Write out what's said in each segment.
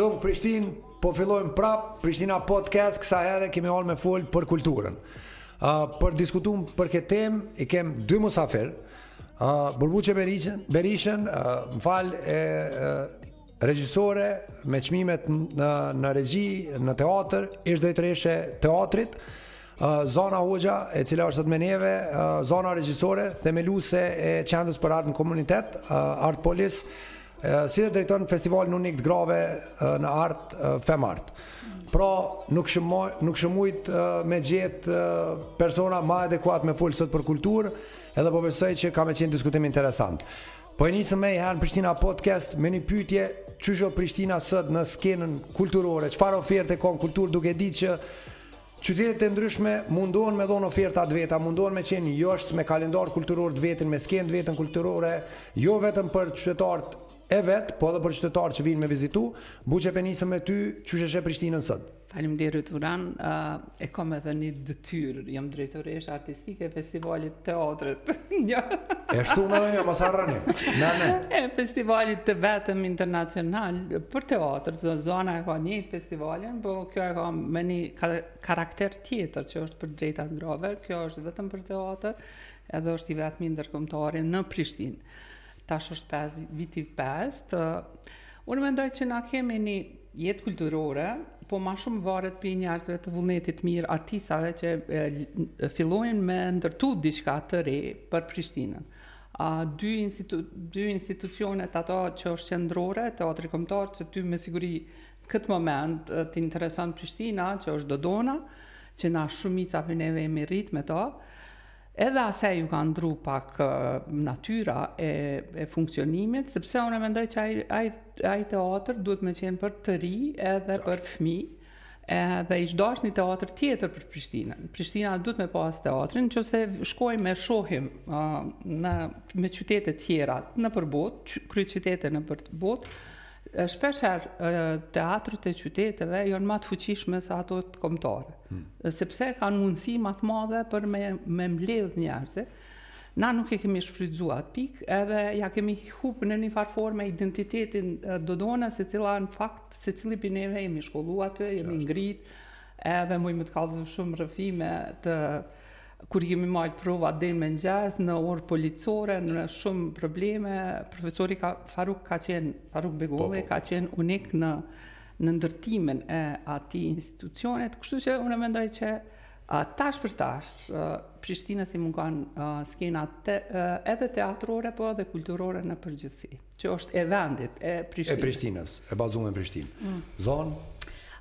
Tung Prishtinë, po fillojmë prap Prishtina Podcast, kësa herë kemi ardh me fol për kulturën. Ë uh, për diskutim për këtë temë i kem dy musafir. Ë uh, Burbuqe Berishën, Berishën, uh, më fal e uh, Regjisore me çmime në në regji, në teatër, ish-drejtoreshë e teatrit, Zana Hoxha, e cila është sot me neve, Zana regjisore, themeluese e Qendrës për Art dhe Komunitet, Artpolis, si dhe drejton festivalin unik të grave në art, Femart. Pra, nuk, nuk kishëm mujt me gjetë persona ma adekuat me fol sot për kulturë, edhe po besoj që ka me qenë diskutim interesant. Po e nisëm meniherë n'Prishtina Podcast me një pyetje, qysh o Prishtina sot në skenën kulturore, çfarë oferte ka në kulturë duke ditë që qytetet e ndryshme mundohen me dhon oferta të veta, mundohen me qenë joshëse me kalendar kulturor të vetën, me skenë të vetën kulturore, jo vetëm për qytetarët e vet, po edhe për qytetarët që vijnë me vizitu. Buqe pe nisim me ty, qysh e sheh Prishtinën sot? Faleminderit Uran, e kam edhe një detyrë, jam drejtoreshë artistike e festivalit të teatrit. Një. E shtu më dhënja, mos harroni. Na ne. E festivalit të vetëm internacional për teatr, Zana e ka njat festivalin, po kjo e ka me një karakter tjetër që është për drejtat e grave, kjo është vetëm për teatr, edhe është i vetmi ndërkombëtar në Prishtinë. Tash është pesë, viti i pestë. Unë mendoj që na kemi një jetë kulturore, po ma shumë varet prej njerëzve të vullnetit të mirë, artistave që e, fillojnë me ndërtu diçka të re për Prishtinën. A, dy, institu, dy institucionet ato që është qendrore, teatri kombëtar, se ty me siguri këtë moment të intereson Prishtina, që është Dodona, që na shumica prej neve jemi rritë me to, Edhe asaj ju ka ndrru pak natyra e, e funksionimit, sepse unë mendoj që ai ai ai teatër duhet me qenë për të rinj edhe për fëmijë. Edhe ish dasht një teatër tjetër për Prishtinën. Prishtina duhet me pas teatrin, qoftë se shkojmë e shohim uh, në, me qytete tjera nëpër botë, kryeqytete nëpër botë, Shpeshherë teatrët e qyteteve janë ma të fuqishme se ato kombëtare, hmm. sepse kanë mundësi ma të madhe për me me mbledh njerëzit. Na nuk e kemi shfrytzuar atë pikë, edhe ja kemi hupë në një farë forme identitetin Dodonës, e cila në fakt, secili prej neve jemi shkollu aty, jemi ngrit, edhe muj me të kallzu shumë rrëfime të Kur i kemi marrë prova deri në mëngjes, në orë policore, në shumë probleme, profesori ka, Faruk ka qenë, Faruk Begolli, po, po. ka qenë unik në, në ndërtimin e atij institucioni, kështu që unë mendoj që a, tash për tash, a, Prishtina s'i mungon a, skena te, a, edhe teatrore, po edhe kulturore në përgjithësi. Që është e vendit, e Prishtinës. E Prishtinës, e bazuar në Prishtinë. Mm. Zana?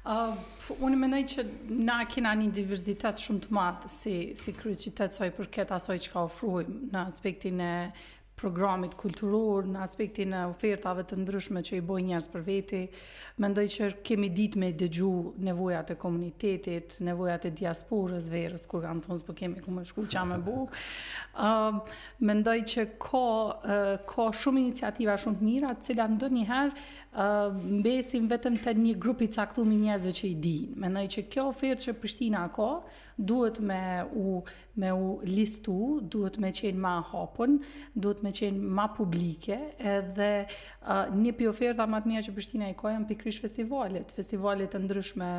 Uh, unë mendoj që na kena një diversitet shumë të madh si, si kryeqytet sa i përket asaj çka ofrojmë në aspektin e programit kulturor, në aspektin e ofertave të ndryshme që i bojë njerëz për veti, uh, Mendoj që kemi ditë me i dëgju nevojat e komunitetit, nevojat e diasporës verës, kur kanë thonë s'po kemi ku me shku ça me bo. Uh, mendoj që ka, uh, ka shumë iniciativa shumë të mira, të cilat ndonjëherë uh, mbesin vetëm te një grup i caktum i njerëzve që i dinë. Mendoj që kjo ofertë që Prishtina ka, Duhet me u me u listu, duhet me qenë ma hapun, duhet me qenë ma publike, edhe uh, një pi ofertave ma të mira që Prishtina i ka janë pikërisht festivalet, festivale të ndryshme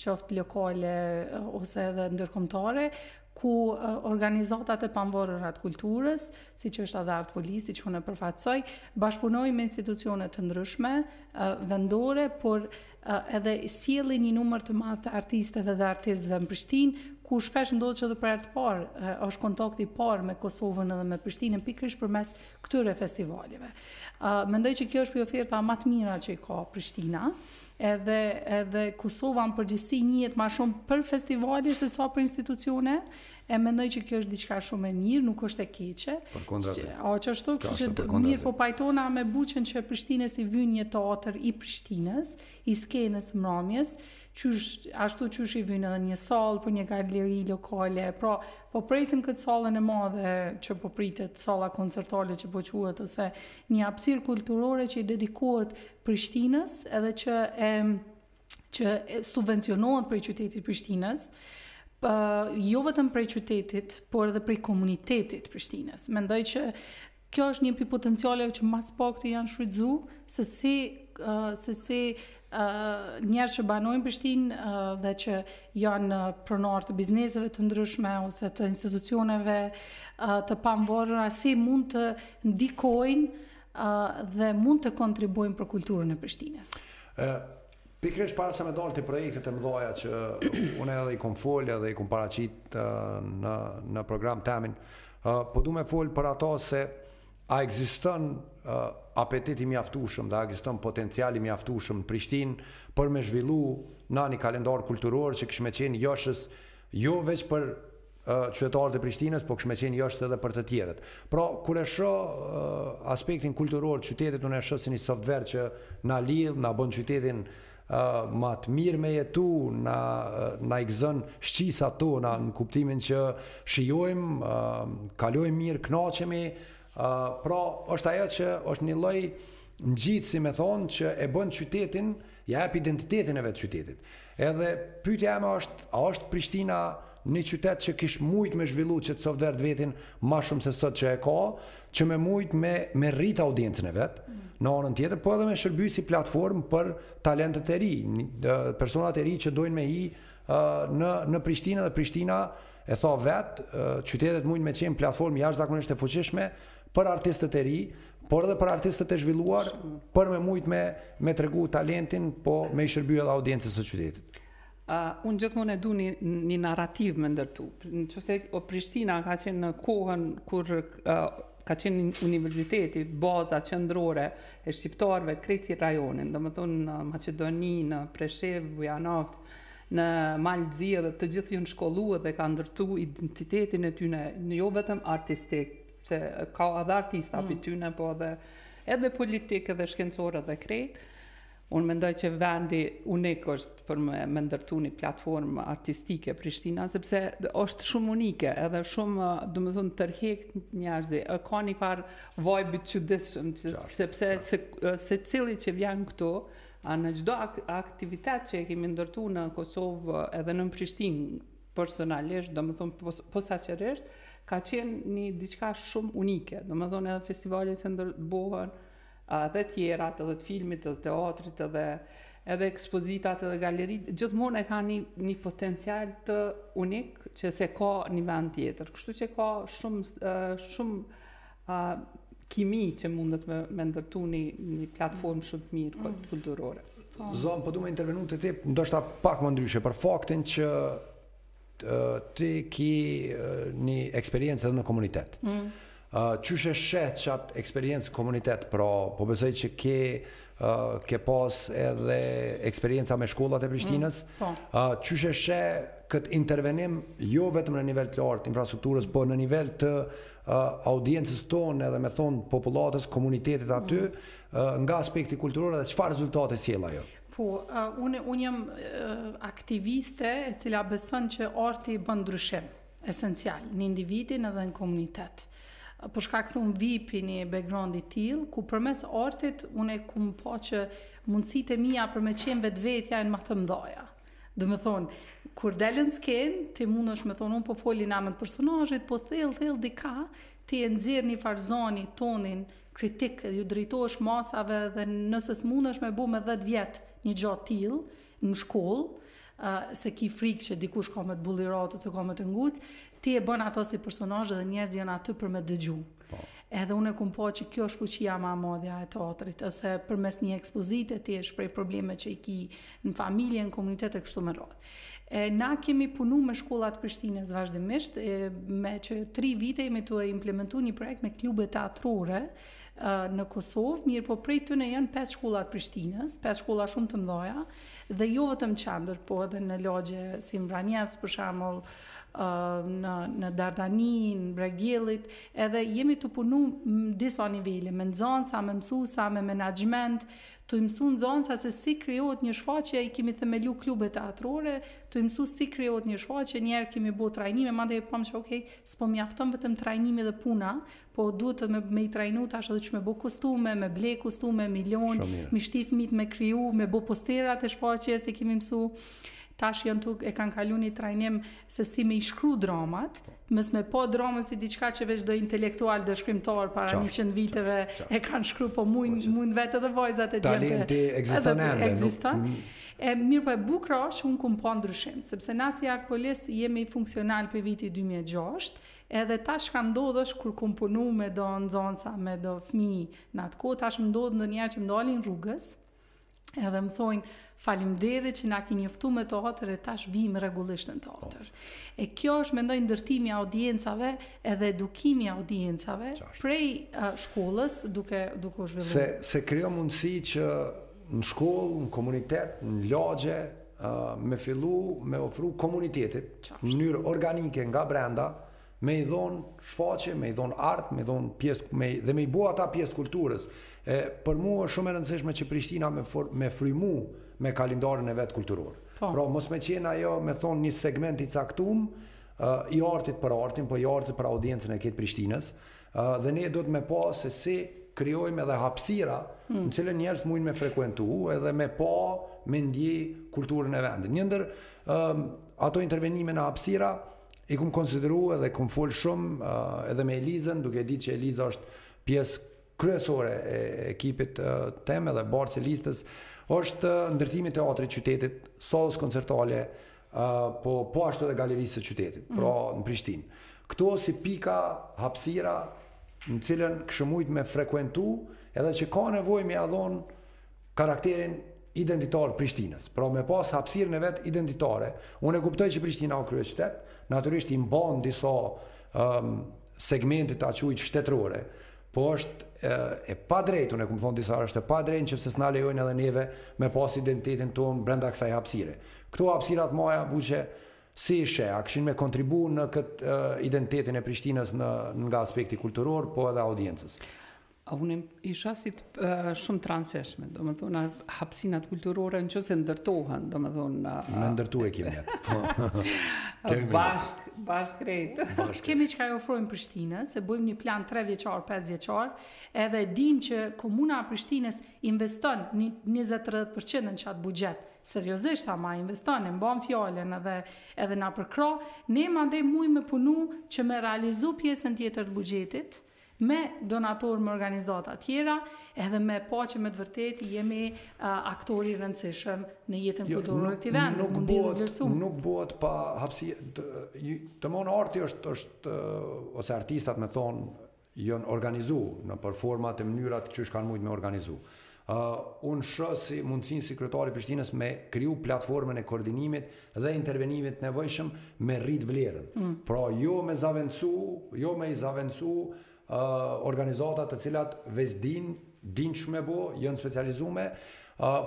qoftë lokale uh, ose edhe ndërkombëtare, ku uh, organizatat e pamvarura të kulturës, siç është edhe Artpolisi, që unë e përfaqësoj, bashkëpunojnë me institucione të ndryshme, uh, vendore, por edhe sjellin një numër të madh të artisteve dhe artistëve në Prishtinë, ku shpesh ndodh që edhe për herë t'parë, është kontakti i parë me Kosovën edhe me Prishtinën, pikërisht përmes këtyre festivaleve. Mendoj që kjo është pi ofertave ma të mira që i ka Prishtina, edhe, edhe Kosova në përgjithësi njihet ma shumë për festivale sesa për institucione, E mendoj që kjo është diçka shumë e mirë, nuk është e keqe. Përkundrazi. O që ashtu, kështu që do, mirëpo pajtona me Buqen që Prishtinës i vyn një teatër i Prishtinës, i skenës mramjes, qysh, ashtu qysh i vyn edhe një sallë, por edhe një galeri lokale. Pra, po presim këtë sallën e madhe që po pritet, salla koncertale që po quhet ose një hapësirë kulturore që i dedikohet Prishtinës, edhe që e që subvencionohet prej qytetit Prishtinës, pa, jo vetëm prej qytetit, por edhe prej komunitetit Prishtinës. Mendoj që kjo është një prej potencialeve që më së pakti janë shfrytëzu, se si, uh, se si uh, njerëz që banojnë Prishtinë uh, dhe që janë uh, pronarë të bizneseve të ndryshme ose të institucioneve uh, të pamvarura, si mund të ndikojnë dhe mund të kontribuojnë për kulturën e Prishtinës. Ë pikërisht para se me dalë te projektet e mëdha që unë edhe i kam fol edhe i kam paraqit në në program temin, ë po du me fol për ato se a ekziston apetit i mjaftueshëm dhe a ekziston potencial i mjaftueshëm në Prishtinë për me zhvillu një kalendar kulturor që kish me qenë joshës jo veç për qytetarët e Prishtinës, po kish me qenë joshëse edhe për të tjerët. Pra, kur e shoh aspektin kulturor të qytetit, unë e shoh si një software që na lidh, na bën qytetin ma të mirë me jetu, na na i gëzon shqisat tona në kuptimin që shijojmë, kalojmë mirë, kënaqemi, pra është ajo që është një lloj ngjitësi me thënë që e bën qytetin, ja jep identitetin e vet qytetit. Edhe pyetja ime është, a është Prishtina Një qytet që kish mujt me zhvillu qët software-t vetin ma shumë se sot që e ka, që me mujt me me rrit audiencën e vet, në anën tjetër, po edhe me shërby si platformë për talentët e ri, personat e ri që dojn me hi në në Prishtinë dhe Prishtina e tha vet, qytetet mujnë me qenë platformë jashtëzakonisht e fuqishme për artistët e ri, por edhe për artistët e zhvilluar, për me mujt me me tregu talentin, po me i shërby edhe audiencës së qytetit. Unë gjithmonë e du një, një narrativ me ndërtu. Në qoftë se Prishtina ka qenë në kohën kur ka qenë universiteti, baza qendrore e shqiptarëve krejt rajonin, domethënë në Maqedoni, në Preshevë, Bujanoc, në Mal të Zi edhe të gjithë janë shkollu edhe kanë ndërtu identitetin e tyne, jo vetëm artistik, se ka edhe artista mm. pi tyne, po edhe, edhe politik edhe shkencor edhe krejt, Unë mendoj që vendi unik është për me, me ndërtu një platformë artistike Prishtina, sepse është shumë unike, edhe shumë, domethënë, tërheq njerëzit, ka një farë vajbi të çuditshëm, sepse se, secili që vjen këtu, a në çdo aktivitet që e kemi ndërtu në Kosovë edhe në Prishtinë, personalisht, domethënë, pos, posaçërisht, ka qenë një diçka shumë unike, domethënë edhe festivalet që ndër bohen, Edhe tjerat, edhe të filmit, edhe teatrit, edhe edhe ekspozitat, edhe galeritë, gjithmonë e ka një, një potencial unik që s'e ka një vend tjetër. Kështu që ka shumë, shumë kimi që mundet me, me ndërtu një, një platformë shumë të mirë mm. kulturore. Po. Zonjë, po du me intervenu te ti, ndoshta pak ma ndryshe, për faktin që Ti ki një eksperiencë edhe në komunitet. Mm. Qysh e sheh qatë eksperiencë komunitet, pra po besoj që ke, ke pas edhe eksperienca me shkollat e Prishtinës, mm, po. qysh e sheh këtë intervenim jo vetëm në nivel të lartë infrastrukturës, po në nivel të audiencës tonë edhe me thënë popullatës, komunitetit aty, mm. nga aspekti kulturor edhe çfarë rezultate sjell ajo? Po, unë unë jam aktiviste e cila beson që arti bën ndryshim esencial në individin edhe në komunitet. Për shkak se unë vi pi një background i tillë, ku përmes artit unë e kum pa që mundësitë e mia për me qenë vetvetja janë ma të mdhaja. Domethënë, kur del në skenë, ti mundesh me thonë, unë po foli n'emën personazhit, po thellë, thellë, diçka, ti e nxjerr një farë zoni, tonin, kritik edhe iu drejtohesh masave dhe nëse s'munesh me bo me dhjetë vjet një gjo tillë në shkollë se ki frikë që dikush ka me të bullizatë ose ka me të ngucë ti e bën ato si personazh dhe njerëzit janë aty për me dëgju po. edhe unë e kum pa që kjo është fuqia ma madhja e teatrit ose përmes një ekspozite ti i shpreh problemet që i ki në familje, në komunitet e kështu me radhë. E, na kemi punu me shkollat e Prishtinës vazhdimisht, e, qe tri vite jemi tu e implementu një projekt me klube teatrore e, në Kosovë, mirëpo prej tyne janë 5 shkolla t'Prishtinës, 5 shkolla shumë të mdhaja, dhe jo vëtëm qendër, po edhe në lagje si në Vranjevc, për shembull, në, në Dardani, në Breg Diellit, edhe jemi tu punu në disa nivele, me nxansa, me mësusa, me menaxhment, Tu i mësu nxënësat se si krijohet një shfaqje, i kemi themelu klube teatrore, tu i mësu si krijohet një shfaqje, një herë kemi bo trajnime, mandej e pamë që okej, s'po mjafton vetëm trajnimi edhe puna, po duhet me, me i trajnu tash edhe që me bo kostume, me ble kostume, me i lonë, Shumë mirë. me i shti fëmijët me kriju, me bo posterat e shfaqjes, i kemi mësu. Tash janë tu e kanë kalu një trajnim se si me i shkru dramat, Mos me pa dramën si diçka që veç do intelektual, do shkrimtar para Qartë, 100 viteve qartë, qartë. e kanë shkruar, po mujn Po, qartë. mujn vetë edhe vajzat e djemtë. Talenti ekziston edhe ende, nuk- Ekziston. mm. E mirëpo e bukura është që unë kum pa ndryshim, sepse na si Artpolis jemi funksional prej vitit 2006, edhe tash ka ndodh që kur kum punu me do nxënësa, me do fëmijë në atë kohë, tash më ndodh ndonjëherë që më dalin rrugës, edhe më thojnë faleminderit që na ki njoftu me teatër e tash vijmë regullisht në teatër. E kjo është mendoj ndërtimi i audiencave edhe edukimi i audiencave prej uh, shkollës duke, duke u zhvillu. Se, se krijon mundësi që në shkollë, në komunitet, në lagje, uh, me fillu me i ofru komunitetit, në mënyrë organike nga brenda, me i dhonë shfaqje, me i dhonë art, me i dhonë pjesë, me, dhe me i bo ata pjesë t'kulturës. E, për mu është shumë e rëndësishme që Prishtina me, for, me frymu me kalendarin e vet kulturor. Po. Pra, mos me qenë ajo, domethonë një segment i caktum, uh, i artit për artin, po i artit për audiencën e krejt Prishtinës, uh, dhe ne duhet me pa se si krijojmë edhe hapsira mm. në t'cilën njerëzit mujnë me frekuentu edhe me pa, me ndje kulturën e vendit. Njëndër, uh, ato intervenime në hapsira, I kum konsideru edhe kum fol shum edhe me Elizën, duke e ditë që Eliza është pjesë kryesore e ekipit tem edhe bartës e listës, është ndërtimi i teatrit qytetit, sallës koncertale, po po ashtu edhe galerisë së qytetit, mm. pra në Prishtinë. Këto si pika hapësira në cilën kish mujtë me frekuentu edhe që ka nevojë me ia dhon karakterin identitar Prishtinës. Pra me pas hapësirën e vet identitare. Unë e kuptoj që Prishtina osht kryeqytet, natyrisht i mban disa um, segmente t'i quj shtetërore, po është e, e padrejtë, unë e kum thonë disa herë, është e padrejtë nëqoftëse s'na lejojnë edhe neve me pas identitetin tonë brenda kësaj hapsire. Këto hapsirat maja Vuçe si i sheh, a kishin me kontribu në këtë e, identitetin e Prishtinës në, nga aspekti kulturor, po edhe audiencës? Unë i shoh si shumë të rëndësishme, domethënë hapësinat kulturore nëse ndërtohen, domethënë me ndërtu e kemi atë. Po. Kemi bashk, bashk krejt. Kemi çka i ofrojmë Prishtinës, e bëjmë një plan 3 vjeçar, 5 vjeçar, edhe dimë që komuna e Prishtinës investon një 20-30% në qat buxhet. Seriozisht ama investon, e mban fjalën edhe edhe na përkrah, ne mandej mujmë punu që me realizu pjesën tjetër të buxhetit, me donatorë me organizata tjera edhe me pa që me të vërtetë jemi aktor i rëndësishëm në jetën jo, kulturore të vendit mund të vlerësojmë nuk bëhet pa hapësirë domethon arti është është ose artistat domethon janë organizu nëpër format e mënyrat qysh kanë mujtë me organizu. Unë shoh si mundësinë si kryetar i Prishtinës me kriju platformën e koordinimit dhe intervenimit të nevojshëm me rrit vlerën. Pra jo me zavendësu, jo me i zavendësu organizatat të cilat veç dinë, dinë qysh me bo, janë specializume,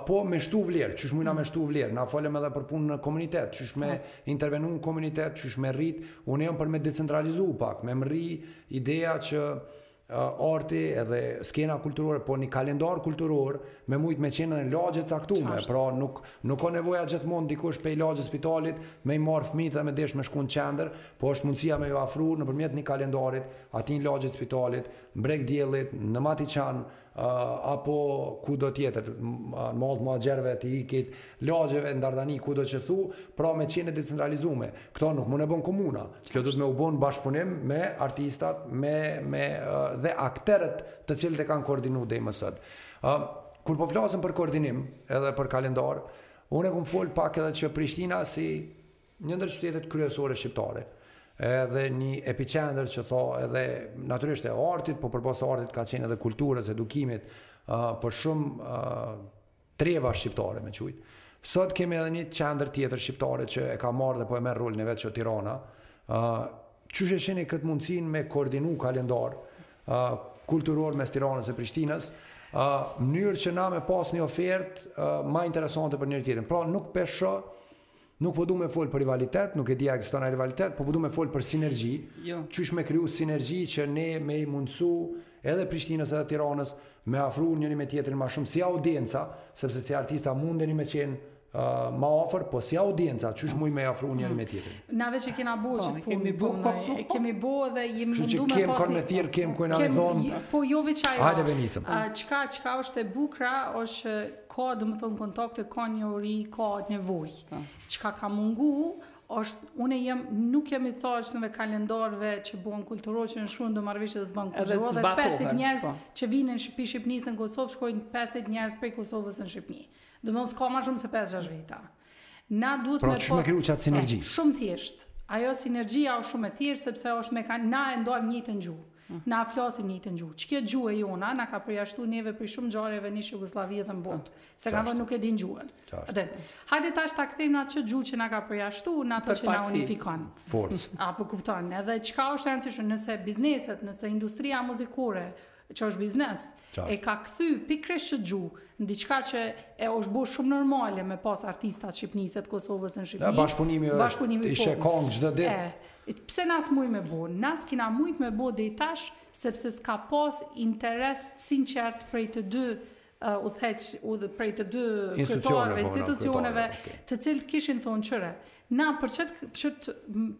po me shtu vlerë, qysh mujna me shtu vlerë. Na folëm edhe për punën në komunitet, qysh me intervenu në komunitet, qysh me rrit. Unë jam për me decentralizu pak, me mrri ideja që arti edhe skena kulturore, po një kalendar kulturor me mujtë me qenë në lagje të caktume, pra nuk, nuk ka nevoja gjithmonë dikush pej lagjes spitalit me i marrë fëmijët dhe me desh me shku në qendër, po është mundësia me ju afru nëpërmjet një kalendarit aty n'lagje të spitalit, n'Breg Diellit, në Matiçan, apo kudo tjetër, n'Mahallë t'Muhaxherëve të ikit, Lagjeve e në Dardani kudo qoftë, pra me qenë e decentralizume. Këtë nuk mund e bën komuna. Kjo duhet me u bo në bashkëpunim me artistat, me me dhe akterët të cilët e kanë koordinu deri më sot. Ë kur po flasim për koordinim edhe për kalendar, unë kum fol pak edhe që Prishtina si një ndër qytetet kryesore shqiptare edhe një epicendër siç tha edhe natyrisht e artit, po përpos artit ka qenë edhe kulturës, edukimit, uh, për shumë uh, Treva shqiptare me qujt. Sot kemi edhe një qendër tjetër shqiptare që e ka marrë dhe po e merr rolin e vet që â Tirana. ë Qysh e shihni këtë mundësi me koordinu kalendar ë kulturor mes Tiranës e Prishtinës, ë mënyrë që na me pas një ofertë ë më interesante për njëri tjetrin. Pra nuk po e shoh Nuk po du me folë për rivalitet, nuk e di a ekziston ai rivalitet, po po du me folë për sinergji. Jo. Qysh me kriju sinergji që ne me i mundësu edhe Prishtinës edhe Tiranës me afru njëri me tjetrin ma shumë si audienca, sepse si artista munden me qenë ma ofër, po si audienca, qysh mujm me i afru njëri me tjetrin. Na veç e kena bo po, qët punë, po, po, po, e kemi bo edhe jemi mundu me pasi... I kemi thirrë, i kemi thirrë, kem kërë në me thonë... Po jo veç ajo, çka, çka është e bukra, është Ka domethonë kontakte, ka njohuri, ka nevojë. Po. Çka ka mungu, është, unë jam, nuk jam ithtar i kalendarve që bohen kulturorë, që nënshkruhen do marrëveshje zbon kulturorë, dhe 50 njerës po. që vinë prej Shqipnisë në Kosovë, shkojnë 50 njerës prej Kosovës në Shqipëni. S'do mos ka ma shumë se 5-6 vjet. Na duhet pra, me po... Pra, me kriju qatë sinergji. Pra, shumë thjeshtë. Ajo sinergjia është shumë e thjeshtë, sepse është me kanë, na e ndajmë njëjtën gjuhë. Na flasim njëjtën gjuhë. Qikjo gjuhë e jona na ka përjashtu neve prej shumë ngjarjeve n'ish-Jugosllavi edhe n'botë. Se kanë thënë nuk e dinë gjuhën. Qartë. Hajde tash ta kthejmë qatë gjuhë që na ka përjashtu, n'atë që na unifikon. Forcë. A po kupton? Edhe çka është e rëndësishme, nëse bizneset, nëse industria muzikore, që është biznes, e ka kthy pikërisht qët gjuhë në diçka që e osht bo shumë normale me pas artista të Shqipnisë e të Kosovës në Shqipni, bashkëpunimi është i sheh kangë çdo ditë. Pse na s'mujm me bo? Na s'kina mujt me bo deri tash sepse s'ka pas interes të sinqertë prej të dy udhëheq udhë prej të dy kryetarëve institucioneve të cilët kishin thonë qe na për çet çet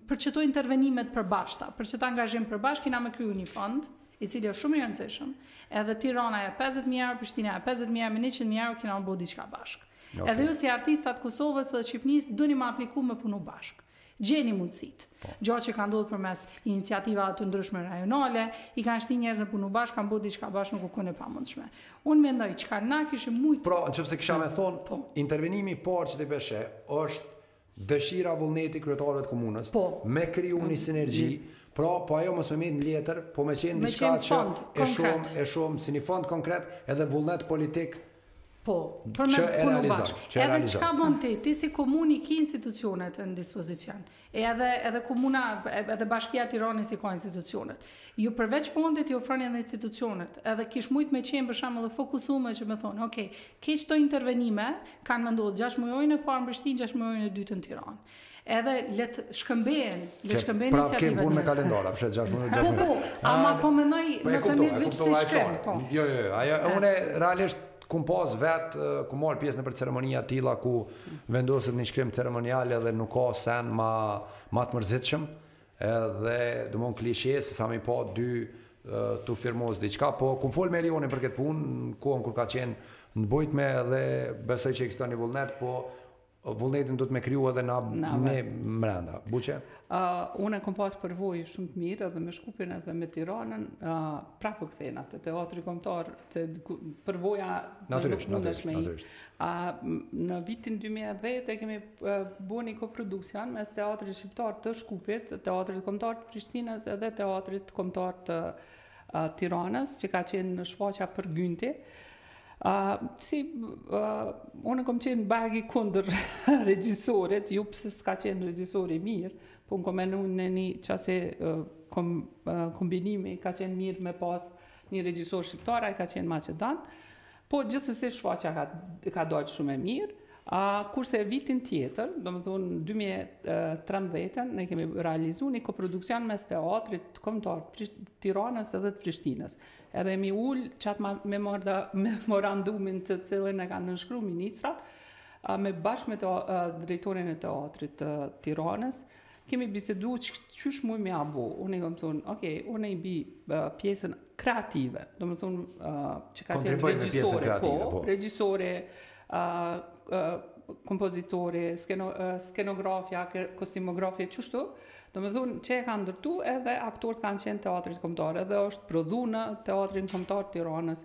për çeto intervenime të përbashkëta për çet angazhim t'përbashkët kina me kriju një fond i cili është shumë i rëndësishëm, edhe Tirana e 50 mijë euro, Prishtina e 50 mijë euro, me 100 mijë euro kena me bo diçka bashkë. Okay. Edhe ju si artista t'Kosovës dhe Shqipnisë, doni me apliku me punu bashkë. Gjeni mundësit. Po. Gjo që ka ndodhë përmes iniciativa të ndryshme rajonale, i kanë shti njerëz me punu bashkë, kanë bo diçka bashkë nuk u kon e pamundshme. Unë mendoj, çka na kishim mujtë... Pra, në qoftë se kisha me thonë, po. intervenimi i parë që t'bëheshe, është Dëshira vullneti i kryetarëve të komunës Po. me kriju ni sinergji pra po ajo mos me met në letër po me qenë diçka qenë që fond e shum konkret. e shum si ni fond konkret edhe vullnet politik Po, për me Që e punu realizon, bashkë. që e realizon. Edhe çka bën ti, ti si komunë i ki institucionet në dispozicion. E edhe edhe komuna, e- edhe bashkia e Tiranës i ka institucionet. Ju përveç fondit i ofron edhe institucionet, edhe kish mujt me qenë për shembull e fokusume që me thonë, ok, krejt qëto intervenime, kanë me ndodhë gjashtë mujorin e parë në Prishtinë, gjashtë mujorin e dytë në Tiranë. Edhe le të shkëmbehen, le të shkëmbehen iniciativat. Prapë kemë punë me kalendara, pse gjashtë mujorin, gjashtë mujorin. Po, po, ama po mendoj nëse me vëqë si shkrim, po. Jo, jo, jo, une realisht kum pas vet ku marr pjesë nëpër ceremonia të tilla ku vendoset një shkrim ceremonial edhe nuk ka sen ma ma të mërzitshëm Edhe, domthon klishe se sa me pa dy tu firmos diçka, po kum fol me Erionin për këtë punë, në kohën kur ka qenë në bujtme edhe besoj që ekziston një vullnet, po vullnetin duhet me kriju edhe na ne mrenda. Buçe? Uh, unë kam pas përvojë shumë të mirë edhe me Shkupin edhe me Tiranën, uh, prapë po kthehna te teatri kombëtar, te përvoja natyrisht, natyrisht, natyrisht. Uh, në vitin 2010 e kemi Bo ni koproduksion mes Teatrit Shqiptar të Shkupit, Teatrit Kombëtar të Prishtinës edhe Teatrit Kombëtar të Tiranës, që ka qenë shfaqja Peer Gynti. Uh, si, uh, unë kom qenë bajagi kundër regjisorit, jo pse s'ka qenë regjisori i mirë, po kom menu në një qasi uh, kom, uh, kombinimi, ka qenë mirë me pas një regjisor shqiptar, ai ka qenë maqedon, Po gjithsesi shfaqja ka ka dalë shumë e mirë. A, kurse vitin tjetër, domethënë 2013, ne kemi realizu një koproduksion mes teatrit komtar të Tiranës edhe të Prishtinës. Edhe mbi qat memorandumin të cilin e kanë nënshkru ministrat, me bashkë me të, drejtorin e teatrit të Tiranës, Kemi bisedu qysh mujmë me e bo, unë i kam thonë, ok, unë i bi pjesën kreative, domethonë që ka qenë regjisori, po, po, regjisori, kompozitori, skenografja, kostimografja, qështu, domethonë që e ka ndërtu edhe aktorët kanë qenë të teatrit komtar, edhe është prodhu në teatrin komtar të Tiranës,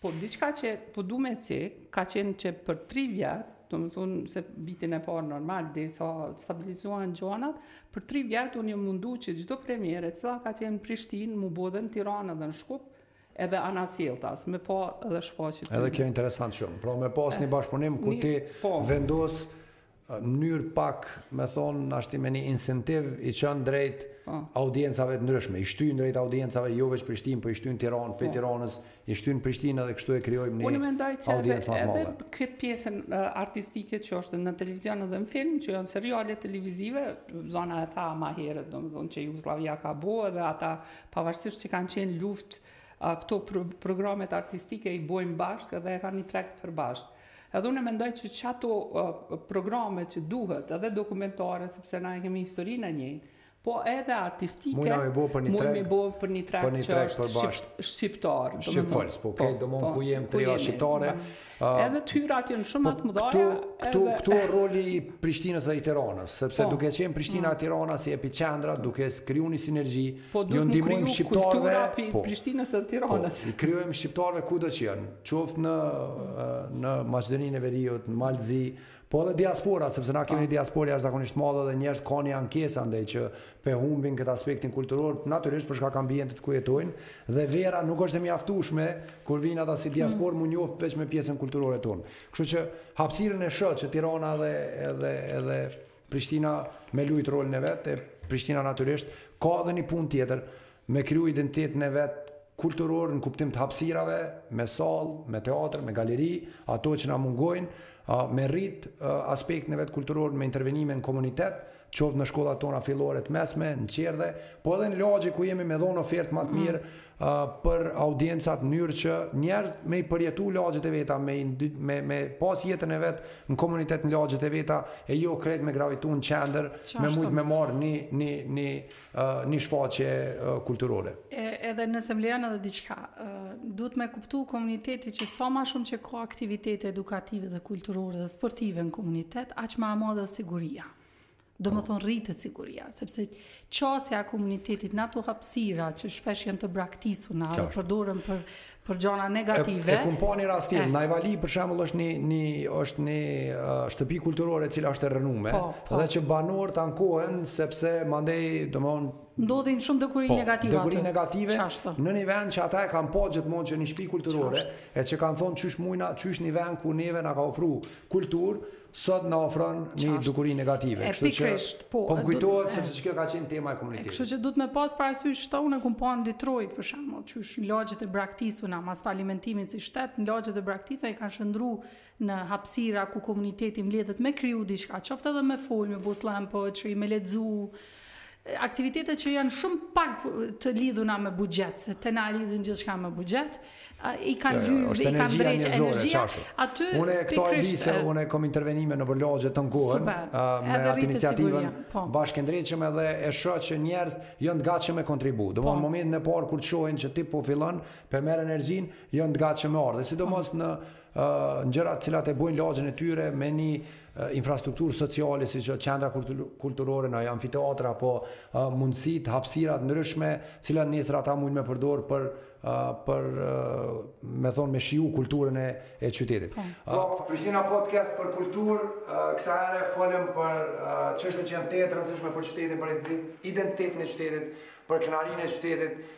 Po diçka që po du me cek, ka qenë që për tri vjetë, domethonë se vitin e parë normal, derisa stabilizohen gjonat, për tri vjetë unë jom mundu që çdo premierë, e cila ka qenë në Prishtinë, m'u bo dhe në Tiranë dhe në Shkup, edhe anasjelltas, me pa edhe shfaqjet. Edhe kjo interesant shumë, pra me pas një bashkëpunim ku ti po vendos mënyrë pak, me thonë, ashtu me një incentiv i çon drejt po. audiencave të ndryshme. I shtynë drejt audiencave, jo veç Prishtinë, po i shtynë Tiranë, prej, po, Tiranës, i shtynë Prishtinë edhe kështu e krijojmë një audiencë më të madhe. Unë mendoj që edhe këtë pjesën artistike që është në televizion edhe në film, që janë seriale televizive, Zana e tha ma herët, domethonë që Jugoslavia ka bo edhe ata pavarësisht që kanë qenë n'luftë, këto programet artistike i bojnë bashkë dhe ka një treg të përbashkët. Edhe unë mendoj që qato programe që duhet, edhe dokumentare, sepse na e kemi historinë e njëjtë, po edhe artistike, mujna me bo për një treg, me bo për një treg, për një treg që është shqip, shqiptar. Shqipfolës, po, po, do mund po, ku jem tri shqiptare. Po. Edhe të hyrat janë shumë më të mëdha. Këtu, këtu, edhe... këtu roli i Prishtinës dhe i Tiranës, sepse po. duke qenë Prishtina mm. e Tirana si epiqendra, duke kriju një sinergji, po, u ndihmojmë shqiptarëve. Po, kultura po, Prishtinës dhe Tiranës. Po, i krijojmë shqiptarëve kudo që janë. qoftë në në Maqedoninë e Veriut, në Mal të Zi, po edhe diaspora, sepse na kemi një diasporë jashtëzakonisht të madhe dhe njerëz kanë një ankesë andaj që po e humbin këtë aspektin kulturor, natyrisht për shkak ambientit ku jetojnë dhe vera nuk është e mjaftueshme kur vijnë ata si diasporë me u njoft veç me pjesën kulturore tonë. Kështu që hapësirën e shoh që Tirana edhe edhe edhe Prishtina me lujt rolin e vet e Prishtina natyrisht ka edhe një punë tjetër me kriju identitetin e vet kulturor në kuptim të hapësirave me sallë, me teatër, me galeri, ato që na mungojnë, me rrit aspektin e vet kulturor me intervenime në komunitet, qoftë në shkollat tona fillore të mesme, në çerdhe, po edhe në lagje ku jemi me dhonë ofertë ma të mirë, për audiencat në mënyrë që njerëzit me i përjetu lagjet e veta, me, me, me pas jetën e vet në komunitet në lagjet e veta, e jo krejt me gravitu në qendër, me mujt me marrë një, një, një, një shfaqje kulturore. E, edhe nëse më lejon edhe diçka, duhet me kuptu komuniteti që sa ma shumë që ka aktivitete edukative dhe kulturore dhe sportive në komunitet, aq ma e madhe o siguria. Domethënë rritet siguria, sepse qasja e komunitetit në ato hapësira që shpesh janë të braktisuna, edhe përdoren për për gjëra negative. E, e kom pa një rast, në Hajvali për shembull është një një është një shtëpi kulturore e cila është e rrënume, po, po. dhe që banorët ankohen sepse mandej domthon ndodhin shumë dukuri po, negative. Dukuri negative Qashtë. në një vend që ata e kanë pa gjithmonë që një shpi kulturore, Qashtë. e që kanë thonë qysh mujna, qysh një vend ku neve na ka ofru kulturë, Sot na ofron një dukuri negative, kështu që po më kujtohet sepse që kjo ka qenë tema e komunitetit. Kështu që duhet me pas parasysh këto unë kom pa në Detroit për shembull, qysh në lagjet e braktisuna, mas falimentimit si shtet, në lagjet e braktisuna i kanë shndërru në hapësira ku komuniteti mbledhet me kriju diçka, qoftë edhe me fol, me bo slam poetry, me lexu, aktivitetet që janë shumë pak të lidhuna me buxhet, se te na lidhin gjithçka me buxhet, i kanë jo, jo, lyer, i kanë drejtë energjia. Aty unë këto e di se unë kom intervenime nëpër lagje tanë kohën me atë iniciativën po. Bashkë ndreqim edhe e shoh që njerëz janë të gatshëm me kontribu. Do po. në momentin e parë kur shohin që ti po fillon po e merr energjinë, janë të gatshëm me ardhë, sidomos po. në gjëra të cilat e bojnë lagjen e tyre me një infrastrukturë sociale siç është qendra kulturore, naj amfiteatër apo mundësitë, hapësira të ndryshme, të cilat nesër ata mujn me përdor për për me thonë me shiu kulturën e, e qytetit. Po, po Prishtina Podcast për kulturë, kësa herë folëm për çështje që janë të rëndësishme për qytetin, për identitetin e qytetit, për krenarinë e qytetit,